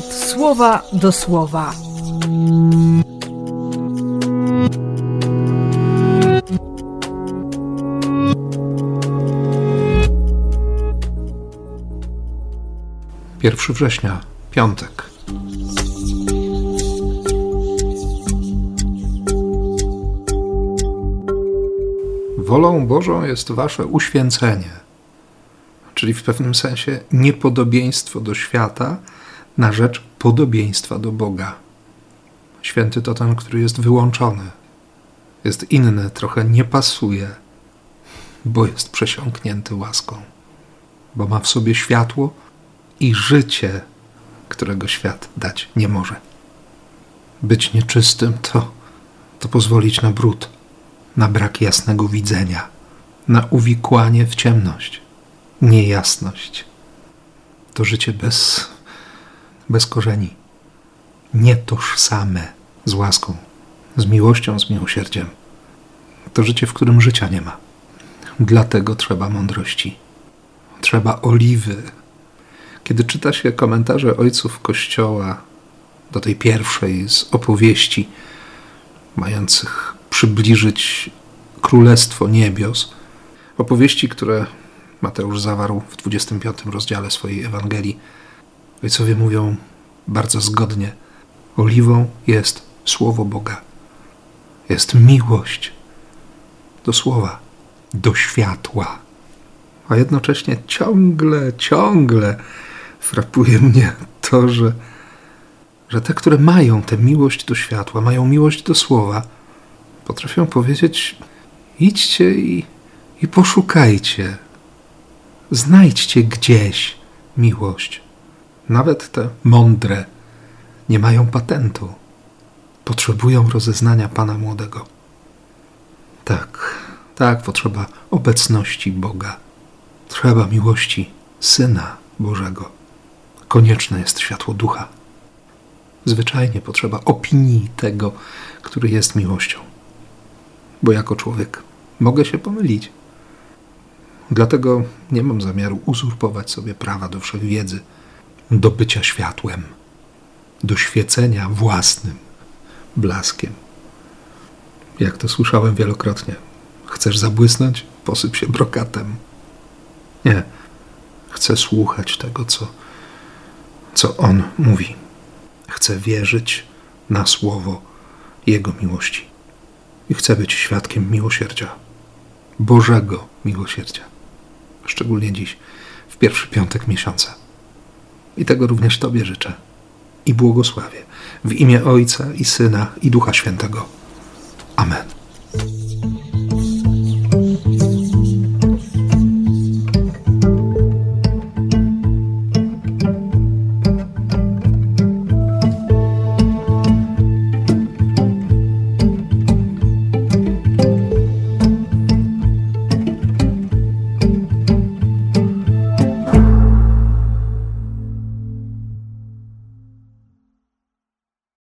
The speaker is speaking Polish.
słowa do słowa. Pierwszy września, piątek. Wolą Bożą jest wasze uświęcenie, czyli w pewnym sensie niepodobieństwo do świata na rzecz podobieństwa do Boga. Święty to ten, który jest wyłączony, jest inny, trochę nie pasuje, bo jest przesiąknięty łaską, bo ma w sobie światło i życie, którego świat dać nie może. Być nieczystym to, to pozwolić na brud, na brak jasnego widzenia, na uwikłanie w ciemność, niejasność. To życie bez, bez korzeni, nietożsame z łaską, z miłością, z miłosierdziem. To życie, w którym życia nie ma. Dlatego trzeba mądrości. Trzeba oliwy, kiedy czyta się komentarze ojców Kościoła do tej pierwszej z opowieści, mających przybliżyć Królestwo Niebios, opowieści, które Mateusz zawarł w 25 rozdziale swojej Ewangelii, ojcowie mówią bardzo zgodnie: Oliwą jest Słowo Boga, jest miłość do Słowa, do światła. A jednocześnie ciągle, ciągle frapuje mnie to, że, że te, które mają tę miłość do światła, mają miłość do słowa, potrafią powiedzieć: idźcie i, i poszukajcie, znajdźcie gdzieś miłość. Nawet te mądre nie mają patentu. Potrzebują rozeznania Pana Młodego. Tak, tak, potrzeba obecności Boga. Trzeba miłości Syna Bożego konieczne jest światło ducha. Zwyczajnie potrzeba opinii tego, który jest miłością. Bo jako człowiek mogę się pomylić. Dlatego nie mam zamiaru uzurpować sobie prawa do wszechwiedzy, do bycia światłem, do świecenia własnym blaskiem. Jak to słyszałem wielokrotnie. Chcesz zabłysnąć? Posyp się brokatem. Nie. Chcę słuchać tego, co co On mówi. Chcę wierzyć na słowo Jego miłości i chcę być świadkiem miłosierdzia, Bożego miłosierdzia, szczególnie dziś, w pierwszy piątek miesiąca. I tego również Tobie życzę i błogosławię w imię Ojca i Syna i Ducha Świętego. Amen.